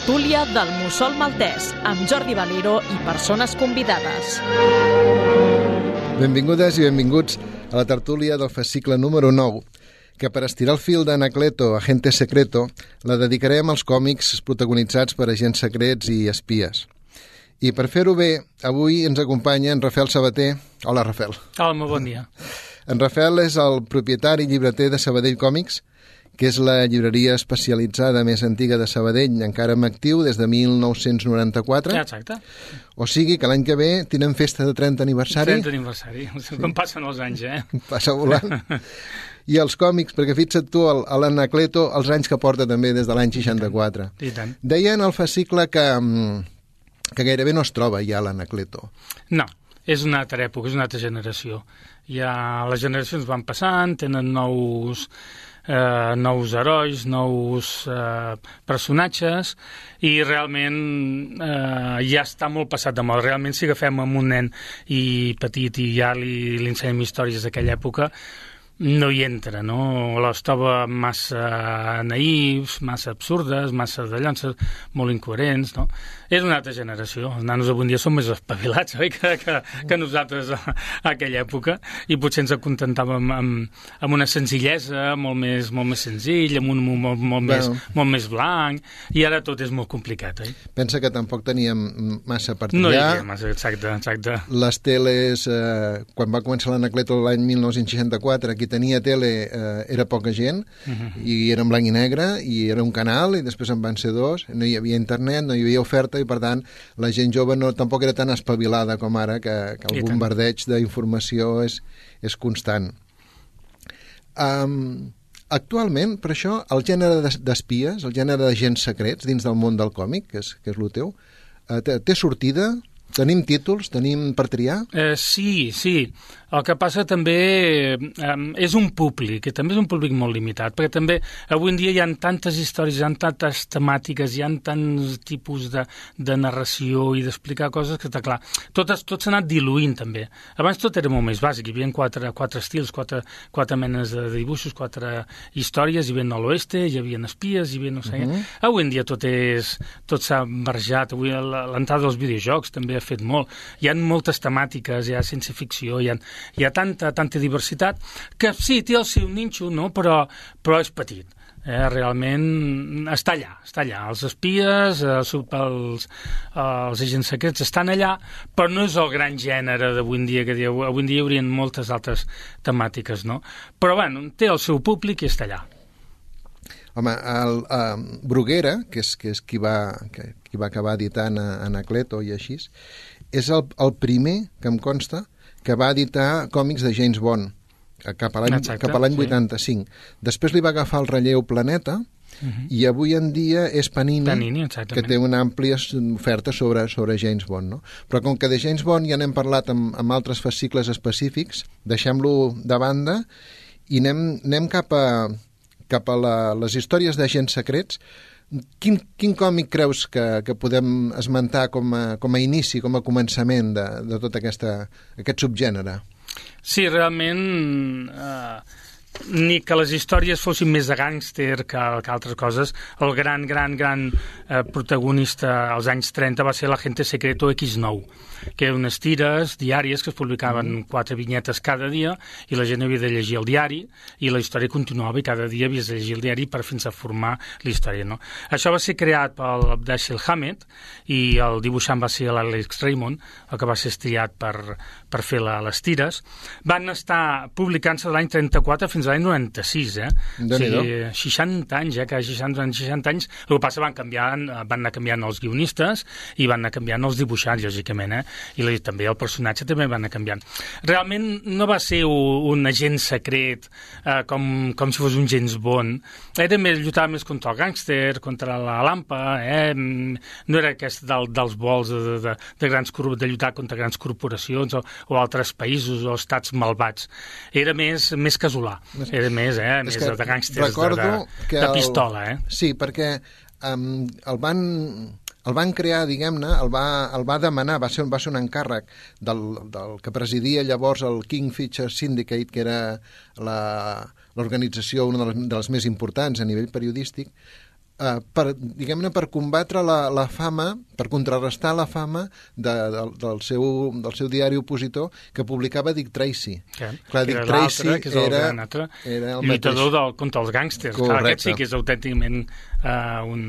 tertúlia del Mussol Maltès, amb Jordi Valero i persones convidades. Benvingudes i benvinguts a la tertúlia del fascicle número 9, que per estirar el fil d'Anacleto, Agente Secreto, la dedicarem als còmics protagonitzats per agents secrets i espies. I per fer-ho bé, avui ens acompanya en Rafael Sabater. Hola, Rafael. Hola, molt bon dia. En Rafael és el propietari i llibreter de Sabadell Còmics, que és la llibreria especialitzada més antiga de Sabadell, encara en actiu des de 1994. Ja, exacte. O sigui que l'any que ve tenen festa de 30 aniversari. 30 aniversari, sí. com passen els anys, eh? Passa volant. I els còmics, perquè fixa't tu, l'Anacleto, els anys que porta també des de l'any 64. I tant. Deien al fascicle que, mm, que gairebé no es troba ja l'Anacleto. No, és una altra època, és una altra generació. Ja les generacions van passant, tenen nous eh, nous herois, nous eh, personatges, i realment eh, ja està molt passat de moda. Realment, si agafem amb un nen i petit i ja li, li ensenyem històries d'aquella època, no hi entra, no? Les troba massa naïfs, massa absurdes, massa de llances, molt incoherents, no? És una altra generació. Els nanos avui dia són més espavilats, oi?, que, que, que nosaltres a, a aquella època, i potser ens acontentàvem amb, amb una senzillesa molt més, molt més senzill, amb un molt, molt, molt, bueno. més, molt més blanc, i ara tot és molt complicat, oi? Pensa que tampoc teníem massa per triar. No hi havia massa, exacte, exacte. Les teles, eh, quan va començar l'Anacleto l'any 1964, aquí tenia tele eh, era poca gent uh -huh. i era en blanc i negre i era un canal i després en van ser dos no hi havia internet, no hi havia oferta i per tant la gent jove no, tampoc era tan espavilada com ara que, que el bombardeig d'informació és, és constant um, Actualment, per això, el gènere d'espies, el gènere d'agents secrets dins del món del còmic, que és, que és el teu, eh, té, té sortida? Tenim títols? Tenim per triar? Eh, sí, sí. El que passa també eh, és un públic, que també és un públic molt limitat, perquè també avui en dia hi ha tantes històries, hi ha tantes temàtiques, hi ha tants tipus de, de narració i d'explicar coses que, clar, tot, tot s'ha anat diluint també. Abans tot era molt més bàsic, hi havia quatre, quatre estils, quatre, quatre menes de dibuixos, quatre històries, hi havia a l'oeste, hi havia espies, hi havia no sé uh -huh. Avui en dia tot és tot s'ha barrejat, avui l'entrada dels videojocs també ha fet molt. Hi ha moltes temàtiques, hi ha ciència ficció, hi ha, hi ha tanta, tanta diversitat que sí, té el seu ninxo, no? però, però és petit. Eh, realment està allà, està allà. Els espies, els, els, els agents secrets estan allà, però no és el gran gènere d'avui en dia, que diu, avui en dia hi haurien moltes altres temàtiques, no? Però, bueno, té el seu públic i està allà. Home, el, uh, Bruguera, que és, que és qui, va, que, qui va acabar editant a Anacleto i així, és el, el primer, que em consta, que va editar còmics de James Bond eh, cap a l'any cap a l'any sí. 85. Després li va agafar el relleu Planeta uh mhm. -huh. i avui en dia és Panini, Panini que té una àmplia oferta sobre, sobre James Bond. No? Però com que de James Bond ja n'hem parlat amb, amb altres fascicles específics, deixem-lo de banda i anem, anem cap a, cap a la, les històries d'agents secrets Quin, quin còmic creus que, que podem esmentar com a, com a inici, com a començament de, de tot aquesta, aquest subgènere? Sí, realment... Eh, ni que les històries fossin més de gàngster que, que altres coses. El gran, gran, gran eh, protagonista als anys 30 va ser la Gente Secreto X9 que eren unes tires diàries que es publicaven mm. quatre vinyetes cada dia i la gent havia de llegir el diari i la història continuava i cada dia havies de llegir el diari per fins a formar la història. No? Això va ser creat pel Abdashil Hamed i el dibuixant va ser l'Alex Raymond, el que va ser estriat per, per fer la, les tires. Van estar publicant-se de l'any 34 fins a l'any 96, eh? O sigui, 60 anys, eh? Que 60, 60 anys. El que passa van canviant, van anar canviant els guionistes i van anar canviant els dibuixants, lògicament, eh? I la, també el personatge també va anar canviant. Realment no va ser un, un agent secret eh, com, com si fos un James Bond, era més, lluitava més contra el gàngster, contra la lampa, eh? no era aquest del, dels vols de, de, de, grans, de lluitar contra grans corporacions o, o altres països o estats malvats. Era més, més casolà, era més, eh? més de, de gàngsters, de, de, de pistola. Eh? Sí, perquè um, el van el van crear, diguem-ne, el, va, el va demanar, va ser, va ser un encàrrec del, del que presidia llavors el Kingfisher Syndicate, que era l'organització, una de les, de les més importants a nivell periodístic, eh, per, diguem-ne, per combatre la, la fama, per contrarrestar la fama de, del, del, seu, del seu diari opositor que publicava Dick Tracy. Que, Clar, que Dick era Tracy que és el era, gran altre, era el lluitador mateix. del, contra els gàngsters. Clar, Correcte. aquest sí que és autènticament uh, un,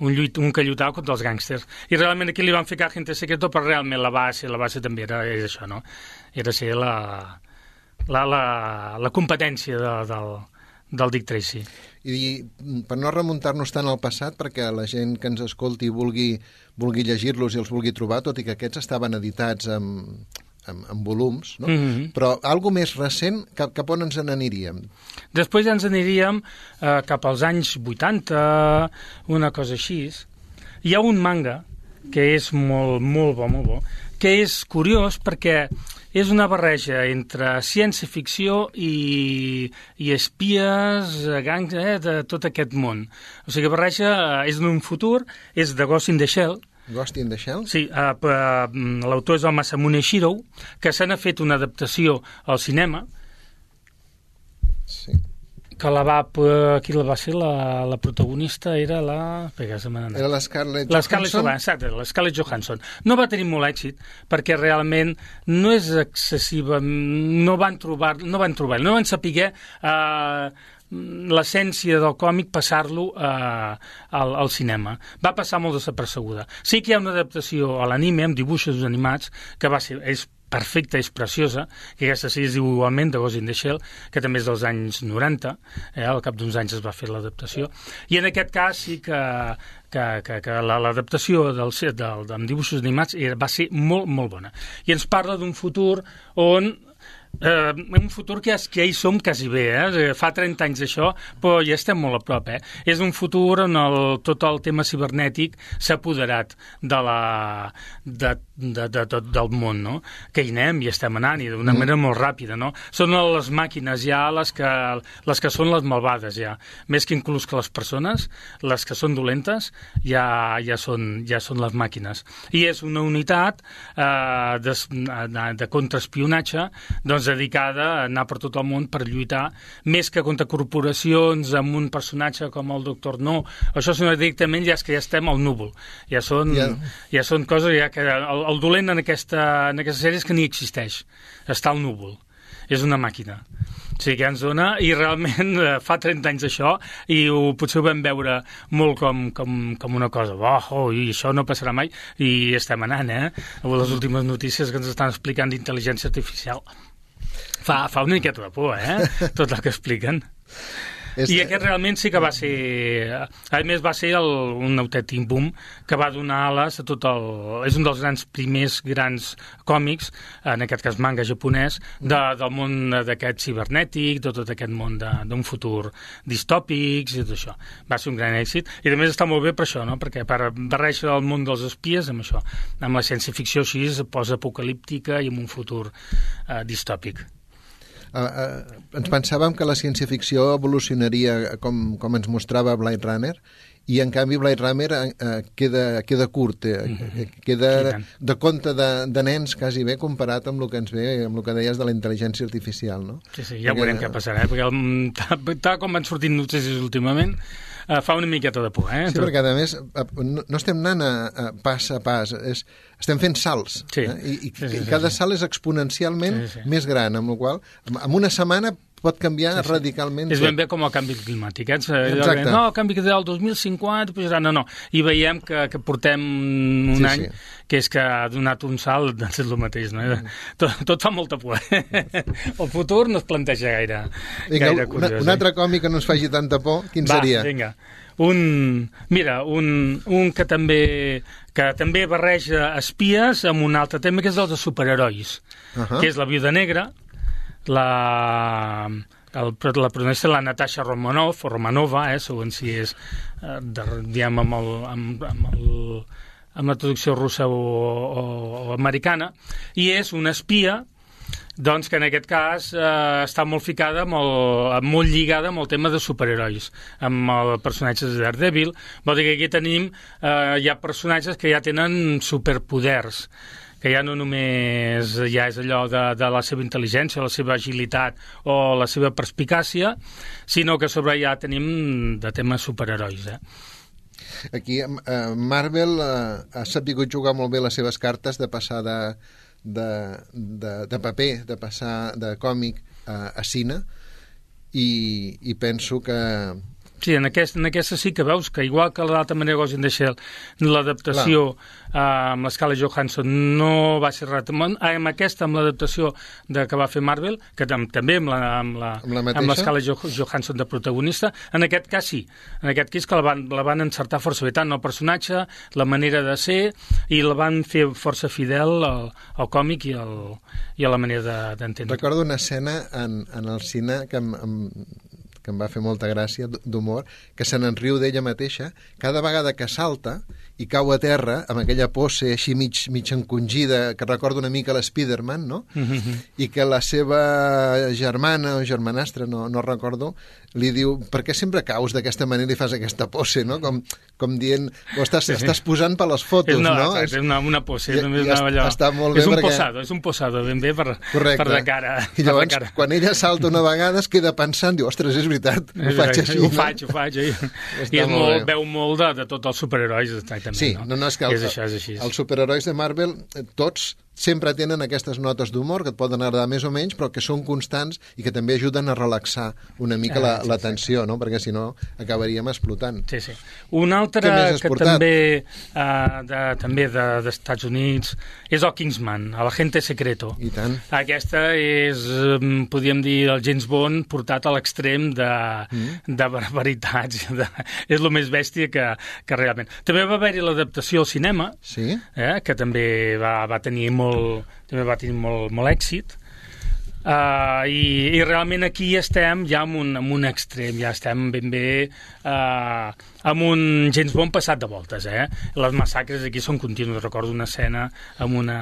un, lluit, un que lluitava contra els gàngsters. I realment aquí li van ficar Gente Secreto, però realment la base, la base també era és això, no? Era ser la, la, la, la competència de, del, del Dick Tracy. I per no remuntar-nos tant al passat, perquè la gent que ens escolti vulgui, vulgui llegir-los i els vulgui trobar, tot i que aquests estaven editats amb, amb, amb volums, no? Mhm. però algo més recent, cap, cap on ens n'aniríem? Després ja ens aniríem eh, cap als anys 80, una cosa així. Hi ha un manga que és molt, molt bo, molt bo, que és curiós perquè és una barreja entre ciència-ficció i, i espies, eh, gangs, eh, de tot aquest món. O sigui, barreja, eh, és en un futur, és de Ghost in the Shell, Ghost in the Shell? Sí, uh, l'autor és el Masamune Shiro, que se n'ha fet una adaptació al cinema, Sí. que la va, eh, qui la va ser la, la protagonista era la... Se. Era la Scarlett La Scarlett Johansson? Johansson, exacte, la Scarlett Johansson. No va tenir molt èxit perquè realment no és excessiva, no van trobar, no van trobar, no van saber eh, l'essència del còmic passar-lo eh, al, al cinema. Va passar molt desapercebuda. Sí que hi ha una adaptació a l'anime amb dibuixos animats que va ser, és perfecta, és preciosa, que aquesta sí es diu igualment, de Ghost in the Shell, que també és dels anys 90, eh, al cap d'uns anys es va fer l'adaptació, i en aquest cas sí que, que, que, que la- l'adaptació del, del, amb dibuixos animats va ser molt, molt bona. I ens parla d'un futur on Eh, un futur que, és, que ja hi som quasi bé, eh? fa 30 anys d'això, però ja estem molt a prop. Eh? És un futur on el, tot el tema cibernètic s'ha apoderat de la, de, de, de, de, del món, no? que hi anem i estem anant, i d'una manera molt ràpida. No? Són les màquines ja les que, les que són les malvades, ja. Més que inclús que les persones, les que són dolentes, ja, ja, són, ja són les màquines. I és una unitat eh, de, de, de contraespionatge doncs, dedicada a anar per tot el món per lluitar, més que contra corporacions amb un personatge com el Doctor No. Això és directament ja és que ja estem al núvol. Ja són, Ja. ja són coses ja que el, el dolent en aquesta, en aquesta sèrie és que ni existeix. Està al núvol. És una màquina. O sigui, que ens dona, i realment eh, fa 30 anys això, i ho, potser ho vam veure molt com, com, com una cosa, oh, oh, i això no passarà mai, i estem anant, eh? Amb les últimes notícies que ens estan explicant d'intel·ligència artificial. Fa, fa una miqueta de por, eh? Tot el que expliquen. És, I aquest realment sí que va ser... A més, va ser el, un autèntic boom que va donar ales a tot el... És un dels grans primers grans còmics, en aquest cas manga japonès, de, del món d'aquest cibernètic, de tot aquest món d'un futur distòpics i tot això. Va ser un gran èxit. I a més està molt bé per això, no? perquè per barreja el món dels espies amb això, amb la ciència-ficció així, post-apocalíptica i amb un futur eh, distòpic. Uh, uh, ens pensàvem que la ciència-ficció evolucionaria com, com ens mostrava Blade Runner i en canvi Blade Runner uh, queda, queda curt, eh, Mhm. I queda de conte de, de nens quasi bé comparat amb el que ens ve, amb el que deies de la intel·ligència artificial, no? Sí, sí, ja Perquè- veurem què passarà, eh? perquè el, tal, tal com van sortint notícies últimament, eh, fa una miqueta de por, eh? Sí, perquè a més eh, no, no estem anant a, a pas a pas, és, estem fent salts. Sí. Eh? I, i, Sí, sí, i cada sí. salt és exponencialment Sí, sí. més gran, amb la qual en una setmana pot canviar Sí, sí. radicalment. És ben bé com el canvi climàtic. Eh? Allò Exacte. que, No, el canvi climàtic del 2050, pujarà, no, no. I veiem que, que portem un Sí, any sí. que és que ha donat un salt, doncs és el mateix, no? Tot, tot fa molta por. el futur no es planteja gaire, Vinga, gaire una, curiós. un eh? altre còmic que no ens faci tanta por, quin Va, seria? vinga. Un, mira, un, un que també que també barreja espies amb un altre tema que és el de superherois, Uh -huh. que és la Viuda Negra, la, el, la protagonista la Natasha Romanov, o Romanova, eh, segons si és, eh, de, diguem, amb, el, amb, amb, el, amb la traducció russa o, o, o americana, i és una espia doncs que en aquest cas eh, està molt ficada, molt, molt lligada amb el tema de superherois, amb el personatge de Daredevil. Vol dir que aquí tenim, eh, hi ha personatges que ja tenen superpoders, que ja no només ja és allò de, de la seva intel·ligència, la seva agilitat o la seva perspicàcia, sinó que sobre ja tenim de temes superherois, eh? Aquí eh, Marvel eh, ha sabut jugar molt bé les seves cartes de passar de, de, de, de paper, de passar de còmic a, a cine i, i penso que, Sí, en, aquest, en aquesta sí que veus que, igual que l'altra manera in the Shell, l'adaptació uh, amb l'escala Johansson no va ser res. Amb aquesta, amb l'adaptació de que va fer Marvel, que tam també amb la, amb la, amb l'escala jo, Johansson de protagonista, en aquest cas sí. En aquest cas que la van, la van encertar força bé, tant el personatge, la manera de ser, i la van fer força fidel al, al còmic i, al, i a la manera d'entendre. De, Recordo una escena en, en el cine que em, em que em va fer molta gràcia, d'humor, que se n'enriu d'ella mateixa, cada vegada que salta i cau a terra, amb aquella pose així mig, mig encongida, que recorda una mica l'Spiderman, no? Mm -hmm. I que la seva germana o germanastra, no, no recordo, li diu, per què sempre caus d'aquesta manera i fas aquesta pose, no? Com, com dient, o estàs, sí, sí. estàs posant per les fotos, és una, no? Exacte, és una, una pose. I, i allò. està molt bé és un perquè... posado, és un posado, ben bé per, Correcte. per de cara. I llavors, cara. quan ella salta una vegada, es queda pensant, diu, ostres, és veritat, ho faig així. Ho faig, ho faig. I, I és molt, veu molt de, de tots els superherois, també, sí, no? no, no, és que el, és això, és així. Els superherois de Marvel, eh, tots sempre tenen aquestes notes d'humor que et poden agradar més o menys, però que són constants i que també ajuden a relaxar una mica ah, la, sí, la tensió, sí. no? perquè si no acabaríem explotant. Sí, sí. Un altre que portat? també uh, de, també dels de, Units és el Kingsman, el Agente Secreto. I tant. Aquesta és, mm, podríem dir, el James Bond portat a l'extrem de, mm. de barbaritats. De, és el més bèstia que, que realment. També va haver-hi l'adaptació al cinema, sí? eh, que també va, va tenir molt molt, també va tenir molt, molt èxit. Uh, i, i realment aquí estem ja en un, en un extrem, ja estem ben bé uh, amb un James Bond passat de voltes, eh? Les massacres aquí són contínues. Recordo una escena amb una,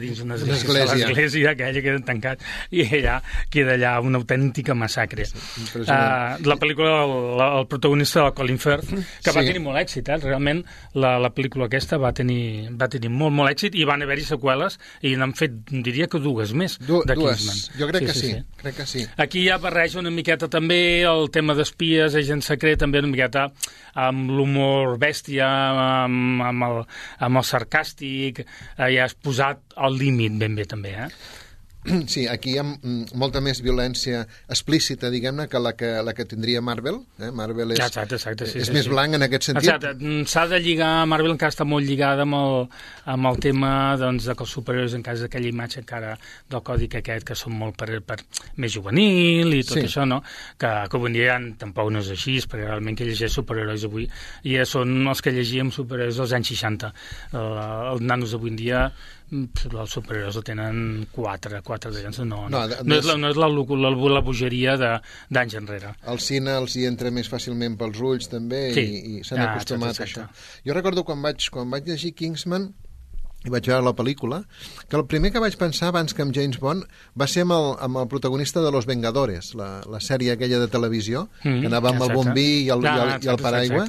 dins una església, l'església aquella que queda tancat, i allà queda allà una autèntica massacre. Sí, uh, la pel·lícula, el, el protagonista del Colin Firth, que sí. va tenir molt èxit, eh? Realment, la, la pel·lícula aquesta va tenir, va tenir molt, molt èxit i van haver-hi seqüeles i n'han fet, diria que dues més, du de dues. Kingsman. Jo crec sí, que sí, sí, sí, crec que sí. Aquí ja barreja una miqueta també el tema d'espies, agent secret, també una miqueta amb l'humor bèstia, amb, amb, el, amb el sarcàstic, eh, ja has posat al límit ben bé també, eh? Sí, aquí hi ha molta més violència explícita, diguem-ne, que la que, la que tindria Marvel. Eh? Marvel és, exacte, exacte, sí, és sí, més sí. blanc en aquest sentit. Exacte, mm, s'ha de lligar, Marvel encara està molt lligada amb el, amb el tema doncs, de que els superiors, en cas d'aquella imatge encara del còdic aquest, que són molt per, per més juvenil i tot sí. això, no? Que, que avui dia tampoc no és així, perquè realment que llegeix superherois avui ja són els que llegíem superherois dels anys 60. El, els nanos avui en dia els superherois el tenen quatre, quatre d'ells, no, no, no, no, és la, no és la, la, la bogeria d'anys enrere. El cine els hi entra més fàcilment pels ulls també sí. i, i s'han ah, acostumat a això. Jo recordo quan vaig, quan vaig llegir Kingsman i vaig veure la pel·lícula, que el primer que vaig pensar abans que amb James Bond va ser amb el, amb el protagonista de Los Vengadores, la, la sèrie aquella de televisió, mm, que anava amb exacte. el bombí i el, ah, i el, i el paraigua.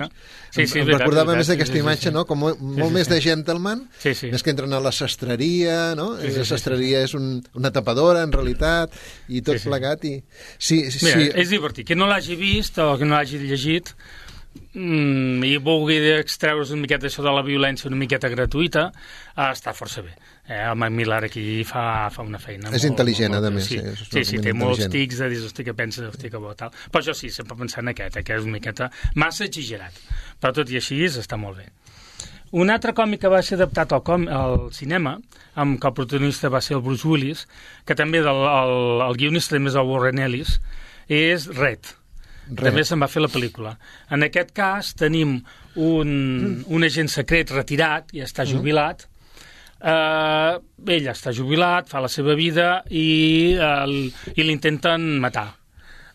Sí, sí, em, em recordava veritat, més aquesta sí, imatge, sí, sí. no? com molt, sí, molt sí, més de gentleman, sí, sí. més que entren a la sastreria, no? Sí, sí, la sastreria sí, sí. és un, una tapadora, en realitat, i tot sí, sí. plegat. I... Sí, sí, Mira, sí. és divertit. Que no l'hagi vist o que no l'hagi llegit, mm, i vulgui extreure's una miqueta això de la violència una miqueta gratuïta, eh, està força bé. Eh, el Mike Miller aquí fa, fa una feina. És molt, intel·ligent, molt, a més. Sí, sí, sí, sí té molts tics de dir, hosti, què penses, hosti, que bo, tal. Però jo sí, sempre pensant en aquest, eh, que és una miqueta massa exagerat. Però tot i així està molt bé. Un altre còmic que va ser adaptat al, com, al cinema, amb que el protagonista va ser el Bruce Willis, que també del, el, el guionista també és el Warren Ellis, és Red, Res. També se'n va fer la pel·lícula. En aquest cas tenim un, mm. un agent secret retirat, i està mm. jubilat, mm. eh, ell està jubilat, fa la seva vida i, eh, i l'intenten matar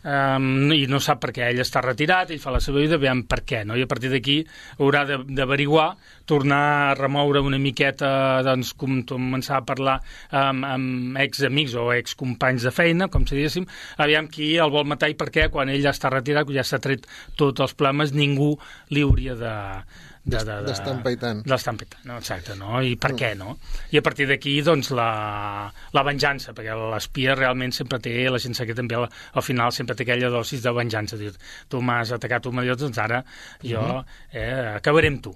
um, i no sap per què. Ell està retirat, ell fa la seva vida, veiem per què, no? I a partir d'aquí haurà d'averiguar, tornar a remoure una miqueta, doncs, com començar a parlar amb, amb ex-amics o ex-companys de feina, com si diguéssim, aviam qui el vol matar i per què, quan ell ja està retirat, ja s'ha tret tots els problemes, ningú li hauria de, de, de, de, D'estampa i tant. D'estampa i tant, no? exacte, no? I per què, no? I a partir d'aquí, doncs, la, la venjança, perquè l'espia realment sempre té, la gent que també al, al final sempre té aquella dosis de venjança, dir, tu m'has atacat un milió, doncs ara jo Mhm. eh, acabaré amb tu.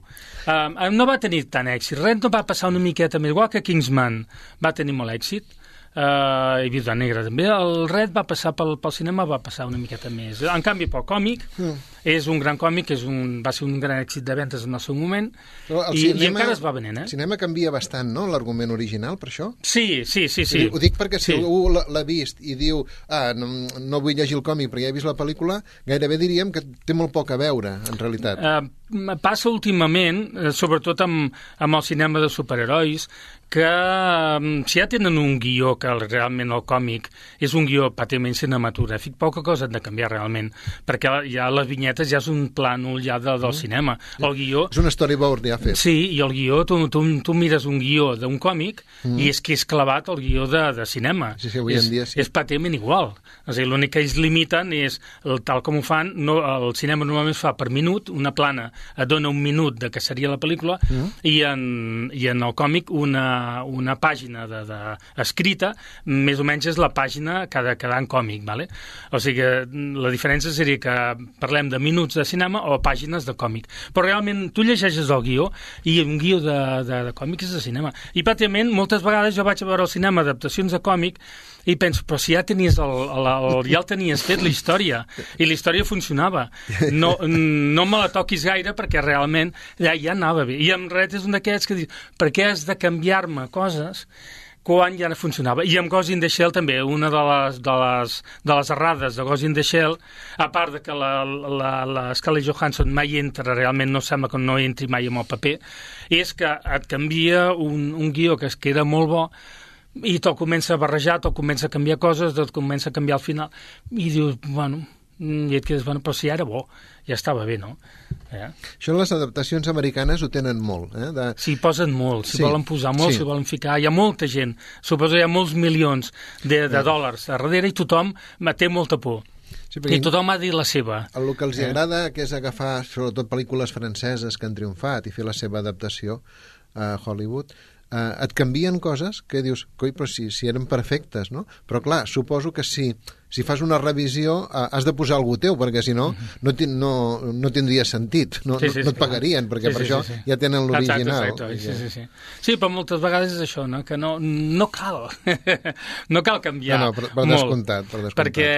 Um, no va tenir tant èxit, res no va passar una miqueta més, igual que Kingsman va tenir molt èxit, Uh, i Viuda Negra també. El Red va passar pel, pel cinema, va passar una miqueta més. En canvi, pel còmic, Mm. és un gran còmic, és un, va ser un gran èxit de ventes en el seu moment, Però el i, i cinema- encara es va venent, eh? El cinema canvia bastant, no?, l'argument original, per això? Sí, sí, sí, Sí. Ho dic perquè si Sí. algú l'ha- vist i diu ah, no, no vull llegir el còmic perquè ja he vist la pel·lícula, gairebé diríem que té molt poc a veure, en realitat. Uh, passa últimament, eh, sobretot amb, amb el cinema de superherois, que um, si ja tenen un guió que realment el còmic és un guió pràcticament cinematogràfic, poca cosa han de canviar realment, perquè ja les vinyetes ja és un plànol ja de, del cinema. El guió... És un storyboard ja fet. Sí, i el guió, tu, tu, tu mires un guió d'un còmic mm. i és que és clavat el guió de, de cinema. Sí, sí, avui en és, dia sí. És pràcticament igual. És a dir, l'únic que ells limiten és, el, tal com ho fan, no, el cinema normalment fa per minut, una plana et dona un minut de que seria la pel·lícula, mm. i, en, i en el còmic una, una pàgina de, de, escrita, més o menys és la pàgina que ha de quedar en còmic, vale? O sigui que la diferència seria que parlem de minuts de cinema o pàgines de còmic. Però realment tu llegeixes el guió i un guió de, de, de còmic és de cinema. I pràcticament moltes vegades jo vaig a veure al cinema adaptacions de còmic i penso, però si ja tenies el, el, el, ja el tenies fet, la història, i la història funcionava. No, no me la toquis gaire perquè realment ja, ja anava bé. I en Red és un d'aquests que dius, per què has de canviar-me coses quan ja no funcionava. I amb Ghost in the Shell també, una de les, de les, de les errades de Ghost in the Shell, a part de que la, la, la Johansson mai entra, realment no sembla que no entri mai amb el paper, és que et canvia un, un guió que, que era molt bo i te'l comença a barrejar, te'l comença a canviar coses, te'l comença a canviar al final, i dius, bueno, i et quedes, bueno, però si era bo, ja estava bé, no? Eh? Això les adaptacions americanes ho tenen molt. Eh? De... S'hi posen molt, s'hi Sí, volen posar molt, sí. s'hi volen ficar. Hi ha molta gent, suposo hi ha molts milions de, de dòlars a darrere i tothom té molta por. Sí, I tothom ha dit la seva. El que els Eh? agrada que és agafar, sobretot pel·lícules franceses que han triomfat i fer la seva adaptació a Hollywood, eh, et canvien coses que dius, coi, però si, si eren perfectes, no? Però clar, suposo que si, si fas una revisió eh, has de posar algú teu, perquè si no, no, tin, no, no tindria sentit, no, Sí, sí, no, no et pagarien, perquè Sí, per sí, això sí, sí. ja tenen l'original. Exacte, exacte, sí, sí, sí. Sí, però moltes vegades és això, no? que no, no cal. no cal canviar No, no, per- per molt, descomptat, per descomptat. Perquè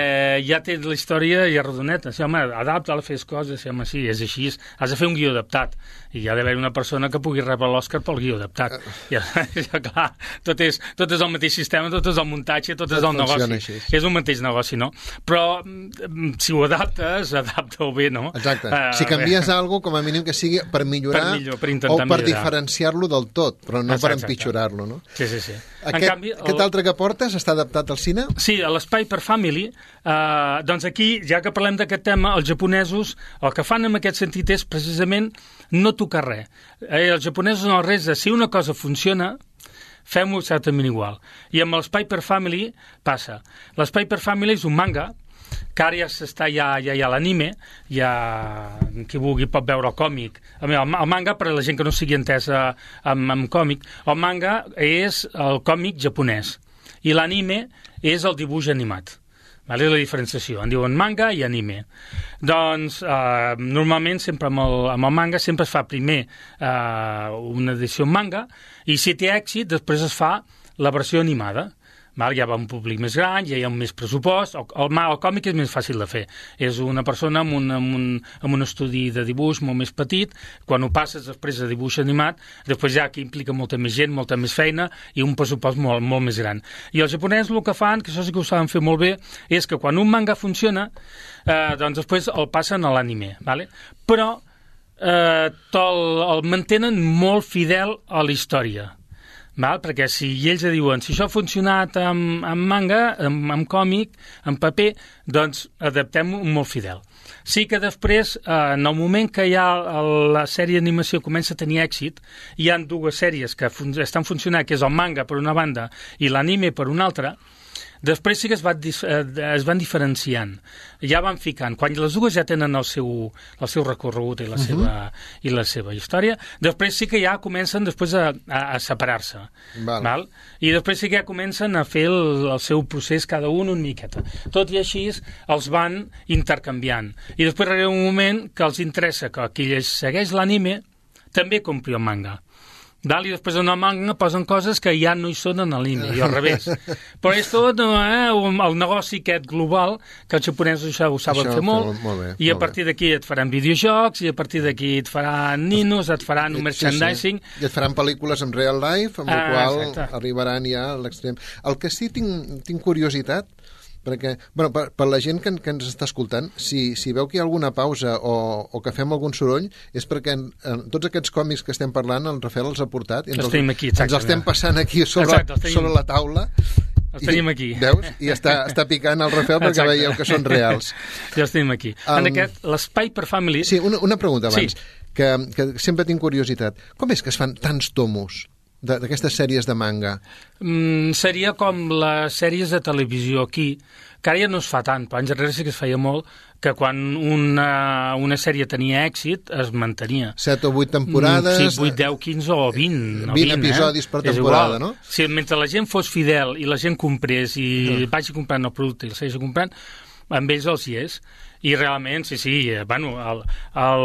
ja tens la història ja redoneta. Sí, home, adapta-la, fes coses, sí, home, sí, és així. Has de fer un guió adaptat. I hi ha d'haver una persona que pugui rebre l'Òscar pel guió adaptat. Eh. Ja, ja, clar, tot és, tot és el mateix sistema, tot és el muntatge, tot, Tot és el negoci. així. És un mateix negoci, no? Però mm, si ho adaptes, adapta-ho bé, no? Exacte. Eh, si canvies bé. alguna com a mínim que sigui per millorar Per millor, per o per diferenciar-lo del tot, però no per Exacte, exacte. empitjorar-lo, no? Sí, sí, sí. Aquest, en canvi, aquest altre que portes està adaptat al cine? Sí, a l'Espai per Family, eh, doncs aquí, ja que parlem d'aquest tema, els japonesos el que fan en aquest sentit és precisament no tocar res. Eh, els japonesos no res de si una cosa funciona, fem-ho exactament igual. I amb l'Espai per Family passa. L'Espai per Family és un manga que ara ja s'està ja, ja ha l'anime, ja qui vulgui pot veure el còmic. El, el manga, per a la gent que no sigui entesa amb, amb còmic, el manga és el còmic japonès i l'anime és el dibuix animat. Vale, la diferenciació. En diuen manga i anime. Doncs, eh, normalment, sempre amb el, amb el manga, sempre es fa primer eh, una edició manga i si té èxit, després es fa la versió animada. Val? Ja va un públic més gran, ja hi ha més pressupost, el, el, el còmic és més fàcil de fer. És una persona amb un, amb, un, amb un estudi de dibuix molt més petit, quan ho passes després a dibuix animat, després ja que implica molta més gent, molta més feina i un pressupost molt, molt més gran. I els japonesos el que fan, que això sí que ho saben fer molt bé, és que quan un manga funciona, eh, doncs després el passen a l'anime, ¿vale? però eh, el, el mantenen molt fidel a la història. Val? Perquè si ells diuen si això ha funcionat amb, amb manga, amb, amb còmic, amb paper, doncs adaptem-ho molt fidel. Sí que després, eh, en el moment que ja la sèrie d'animació comença a tenir èxit, hi han dues sèries que fun estan funcionant, que és el manga per una banda i l'anime per una altra, Després sí que es, va, eh, es van diferenciant, ja van ficant. Quan les dues ja tenen el seu, el seu recorregut i la, uh -huh. seva, i la seva història, després sí que ja comencen després a, a, a separar-se. Val. Val? I després sí que ja comencen a fer el, el seu procés cada un una miqueta. Tot i així els van intercanviant. I després arriba un moment que els interessa que qui segueix l'anime també compri el manga. Dalt, i després en el manga posen coses que ja no hi són en l'anime, i al revés. Però és tot eh, el negoci aquest global, que els japonesos això ho saben això fer molt, molt bé, i a partir d'aquí et faran videojocs, i a partir d'aquí et faran ninos, et faran un merchandising... Sí, sí. I et faran pel·lícules en real life, amb ah, qual exacte. arribaran ja a l'extrem. El que sí tinc, tinc curiositat perquè, bueno, per, per la gent que, que ens està escoltant, si, si veu que hi ha alguna pausa o, o que fem algun soroll, és perquè en, en tots aquests còmics que estem parlant, el Rafael els ha portat, i ens, els, aquí, exacte, ens els estem passant aquí sobre, exacte, tenim... sobre la taula, els tenim aquí. Veus? I està, està picant el Rafael perquè Exacte. veieu que són reals. Ja els tenim aquí. Um, en aquest, l'espai per family... Sí, una, una pregunta abans, sí. que, que sempre tinc curiositat. Com és que es fan tants tomos? D'aquestes sèries de manga? Mm, seria com les sèries de televisió aquí, que ara ja no es fa tant, però anys enrere sí que es feia molt, que quan una, una sèrie tenia èxit es mantenia. 7 o 8 temporades... Mm, sí, 8, 10, 15 o 20. 20, 20 eh? episodis eh? per temporada, no? Sí, mentre la gent fos fidel i la gent comprés i mm. vagi comprant el producte i el segueixi comprant, amb ells els hi és. I realment, sí, sí, eh, bueno, el, el,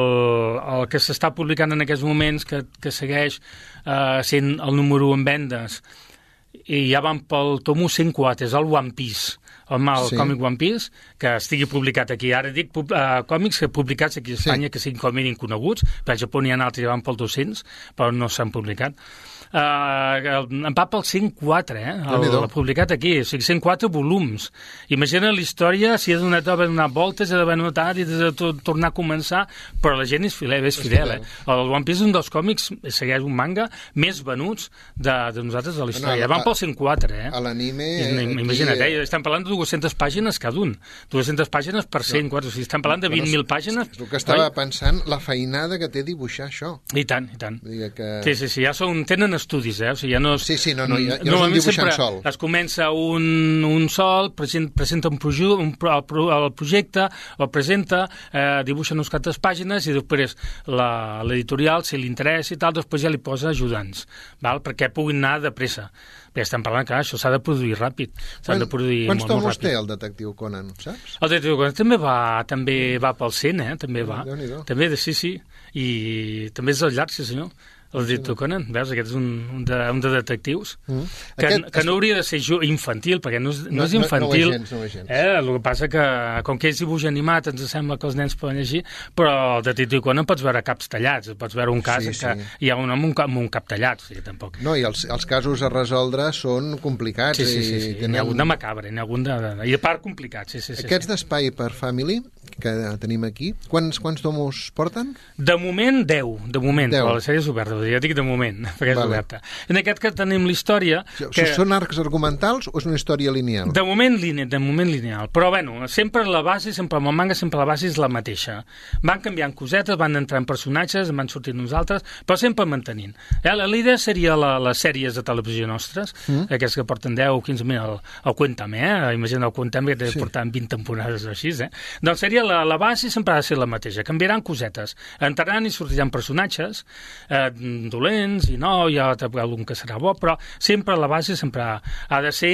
el que s'està publicant en aquests moments, que, que segueix eh, sent el número en vendes, i ja van pel tomo 104, és el One Piece, el mal sí. còmic One Piece, que estigui publicat aquí. Ara dic uh, còmics que publicats aquí a Espanya sí. que siguin com a mínim coneguts, per Japó n'hi ha altres ja van pel 200, però no s'han publicat eh, en va pel 104, eh? El, publicat aquí, o sigui, 104 volums. Imagina la història, si ha donat a donar voltes, ha d'haver notat i de tornar a començar, però la gent és fidel, és fidel, eh? El One Piece és un dels còmics, segueix un manga, més venuts de, de nosaltres a la història. No, van pel 104, eh? A l'anime... Imagina't, eh? Estem parlant de 200 pàgines cada un. 200 pàgines per 104, o sigui, estem parlant de 20.000 pàgines. És el que estava oi? pensant, la feinada que té dibuixar això. I tant, i tant. Que... Sí, sí, sí, ja són, tenen estudis, eh? O sigui, ja no és, sí, sí, no, no, ja, ja no és un dibuixant sol. Es comença un, un sol, presenta, presenta un, proju, un el, el projecte, el presenta, eh, dibuixa uns quantes pàgines i després l'editorial, si li interessa i tal, després ja li posa ajudants, val? perquè puguin anar de pressa. Bé, estem parlant que això s'ha de produir ràpid. S'ha de produir Quants molt, tomos té el detectiu Conan, saps? El detectiu Conan també va, també va pel 100, eh? També va. També, sí, sí. I també és el llarg, sí senyor. El Detective Conan, veus? Aquest és un, un, de, un de detectius mm. que, Aquest que no hauria de ser infantil, perquè no és, no, no és infantil. No, no, gens, no gens. Eh? El que passa que, com que és dibuix animat, ens sembla que els nens poden llegir, però el Detective Conan pots veure caps tallats, pots veure un cas sí, sí. que hi ha un home amb un, amb un cap tallat, o sigui, tampoc. No, i els, els casos a resoldre són complicats. Sí, sí, sí. sí. Tenen... N'hi ha algun de macabre, n'hi ha algun de, de, I a part complicat, sí, sí. sí Aquests sí. d'espai per family, que tenim aquí, quants, quants tomos porten? De moment, 10, de moment, 10. però la sèrie és oberta, ja dic de moment perquè és vale. oberta. En aquest cas tenim la història... Que... Són arcs argumentals o és una història lineal? De moment, lineal, de moment lineal. Però, bueno, sempre la base, sempre amb el manga, sempre la base és la mateixa. Van canviant cosetes, van entrant personatges, van sortint nosaltres, però sempre mantenint. Eh, la, la idea seria la, les sèries de televisió nostres, mm. aquests que porten 10 o 15 mil, el, el Cuéntame, eh? Imagina el Cuéntame que sí. portant 20 temporades o així, eh? Doncs seria la, la base sempre ha de ser la mateixa. Canviaran cosetes. Entraran i sortiran personatges eh, dolents, i no, hi ha algun que serà bo, però sempre la base sempre ha de ser,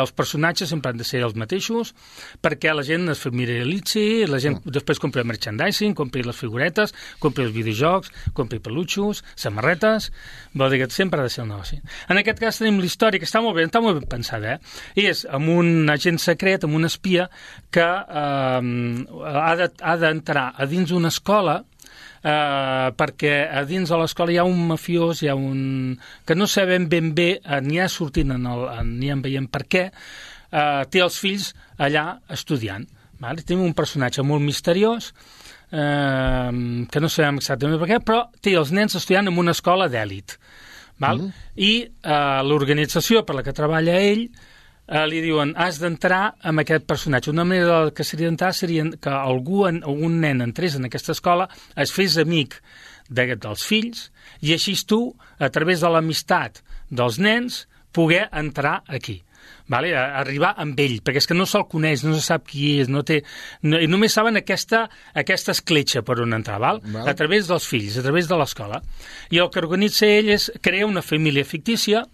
els personatges sempre han de ser els mateixos, perquè la gent es familiaritzi, la gent mm. després compri el merchandising, compri les figuretes, compri els videojocs, compri peluixos, samarretes, vol dir que sempre ha de ser el negoci. En aquest cas tenim la història, que està molt bé, està molt ben pensada, eh? I és amb un agent secret, amb un espia, que eh, ha d'entrar de, a dins d'una escola eh, perquè a dins de l'escola hi ha un mafiós, hi ha un... que no sabem ben bé, eh, n'hi ha sortint, en el, n'hi ha veient per què, eh, té els fills allà estudiant. Vale? Tenim un personatge molt misteriós, eh, que no sabem exactament per què, però té els nens estudiant en una escola d'èlit. Val? Mm. I eh, l'organització per la que treballa ell eh, li diuen has d'entrar amb aquest personatge. Una manera que seria d'entrar seria que algú, en, un nen entrés en aquesta escola, es fes amic de, dels fills i així tu, a través de l'amistat dels nens, poder entrar aquí vale? a arribar amb ell, perquè és que no se'l coneix, no se sap qui és, no té, no, i només saben aquesta, aquesta escletxa per on entrar, val? val? a través dels fills, a través de l'escola. I el que organitza ell és crear una família fictícia,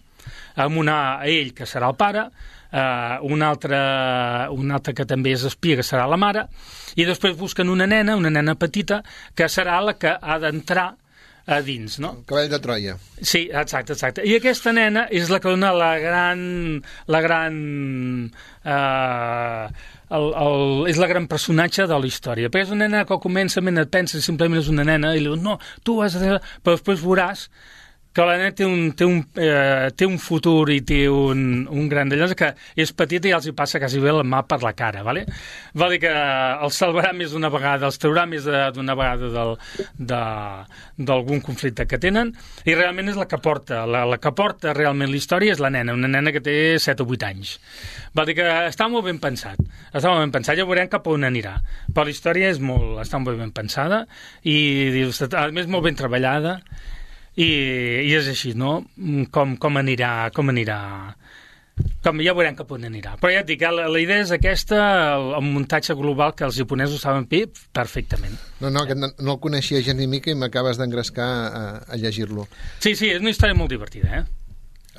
amb una, ell, que serà el pare, uh, un, altre, un altre que també és espia, que serà la mare, i després busquen una nena, una nena petita, que serà la que ha d'entrar a dins, no? El cavall de Troia. Sí, exacte, exacte. I aquesta nena és la que dona la gran... La gran eh, el, el, és la gran personatge de la història. Perquè és una nena que al començament et pensa simplement és una nena i li dius, no, tu has de... Però després veuràs que la nena té un, té un, eh, té un futur i té un, un gran d'allò que és petita i els hi passa quasi bé la mà per la cara, vale? Vol dir que els salvarà més d'una vegada, els traurà més d'una vegada d'algun conflicte que tenen i realment és la que porta, la, la que porta realment la història és la nena, una nena que té 7 o 8 anys. Vol dir que està molt ben pensat, està molt ben pensat, ja veurem cap on anirà, però la història és molt, està molt ben pensada i a més molt ben treballada i, i és així, no? Com, com anirà, com anirà com ja veurem cap on anirà. Però ja et dic, la, la idea és aquesta, el, el muntatge global que els japonesos saben fer perfectament. No, no, no, no el coneixia gens ni mica i m'acabes d'engrescar a, a llegir-lo. Sí, sí, és una història molt divertida, eh?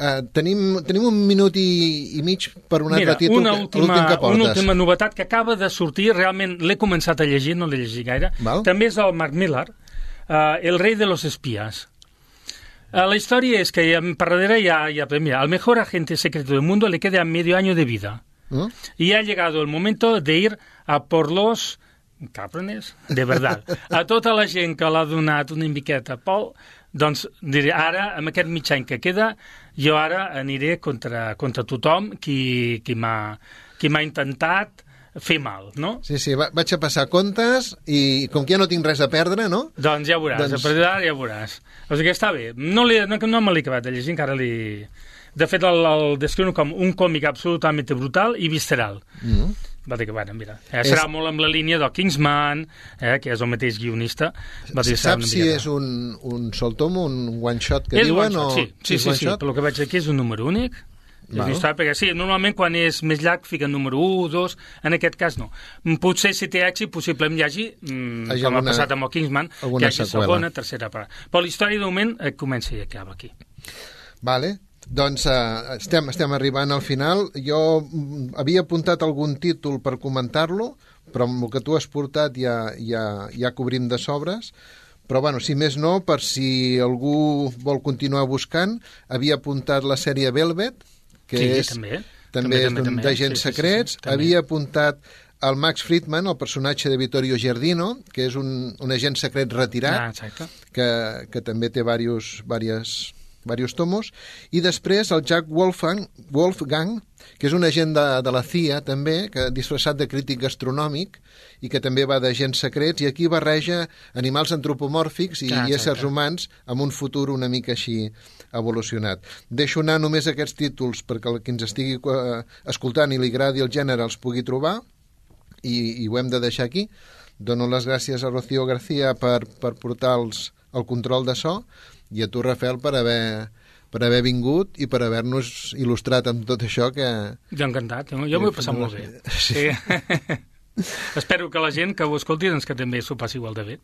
Uh, tenim, tenim un minut i, i mig per un Mira, altre títol, una última, que, que portes. Una última novetat que acaba de sortir, realment l'he començat a llegir, no l'he llegit gaire, Val? també és el Mark Millar, uh, El rei de los espías. Ah, la historia es que para ya, ya mira, al mejor agente secreto del mundo le queda medio año de vida. ¿Mm? Y ha llegado el momento de ir a por los cabrones, de verdad. A tota la gent que l'ha donat una miqueta Pol, doncs diré, ara, amb aquest mig any que queda, jo ara aniré contra, contra tothom qui, qui m'ha intentat fer mal, no? Sí, sí, va, vaig a passar comptes i com que ja no tinc res a perdre, no? Doncs ja veuràs, doncs... a partir d'ara ja veuràs. O sigui que està bé. No, li, no, no me l'he acabat de llegir, encara li... De fet, el, el descriu com un còmic absolutament brutal i visceral. Mm -hmm. Va dir que, bueno, mira, eh, serà és... molt amb la línia del Kingsman, eh, que és el mateix guionista. Va dir, Saps si és un, un sol tom, un one-shot que és diuen? One -shot, o... Sí, sí, sí, sí, sí, per que veig aquí és un número únic, Història, perquè sí, normalment quan és més llarg fiquen número 1, 2, en aquest cas no. Mm, potser si té èxit, possiblement hi hagi, mm, com alguna, ha passat amb el Kingsman, que hi hagi seqüela. segona, tercera part. Però la història de moment eh, comença i acaba aquí. Vale. Doncs uh, estem, estem arribant al final. Jo mm, havia apuntat algun títol per comentar-lo, però amb el que tu has portat ja, ja, ja cobrim de sobres. Però, bueno, si més no, per si algú vol continuar buscant, havia apuntat la sèrie Velvet, que sí, és, també, també, també és d'agents sí, secrets. Sí, sí, havia apuntat el Max Friedman, el personatge de Vittorio Giardino, que és un, un agent secret retirat, ah, que, que també té diversos, diverses, diversos tomos, i després el Jack Wolfgang, Wolfgang que és un agent de, de la CIA també, que disfressat de crític gastronòmic i que també va d'agents secrets, i aquí barreja animals antropomòrfics i, ah, i éssers humans amb un futur una mica així evolucionat. Deixo anar només aquests títols perquè el que ens estigui eh, escoltant i li agradi el gènere els pugui trobar i, i ho hem de deixar aquí. Dono les gràcies a Rocío García per, per portar els, el control de so i a tu, Rafael, per haver per haver vingut i per haver-nos il·lustrat amb tot això que... Jo encantat, jo m'ho he passat molt bé. Sí. Espero que la gent que ho escolti doncs que també s'ho passi igual de bé.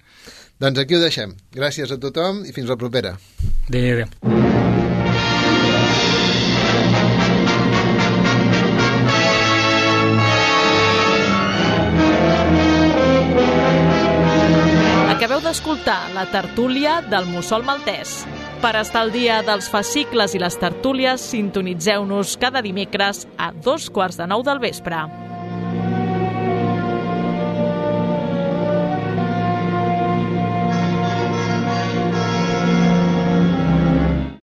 Doncs aquí ho deixem. Gràcies a tothom i fins la propera. Adéu, adéu. La tertúlia del Mussol Maltès. Per estar al dia dels fascicles i les tertúlies, sintonitzeu-nos cada dimecres a dos quarts de nou del vespre.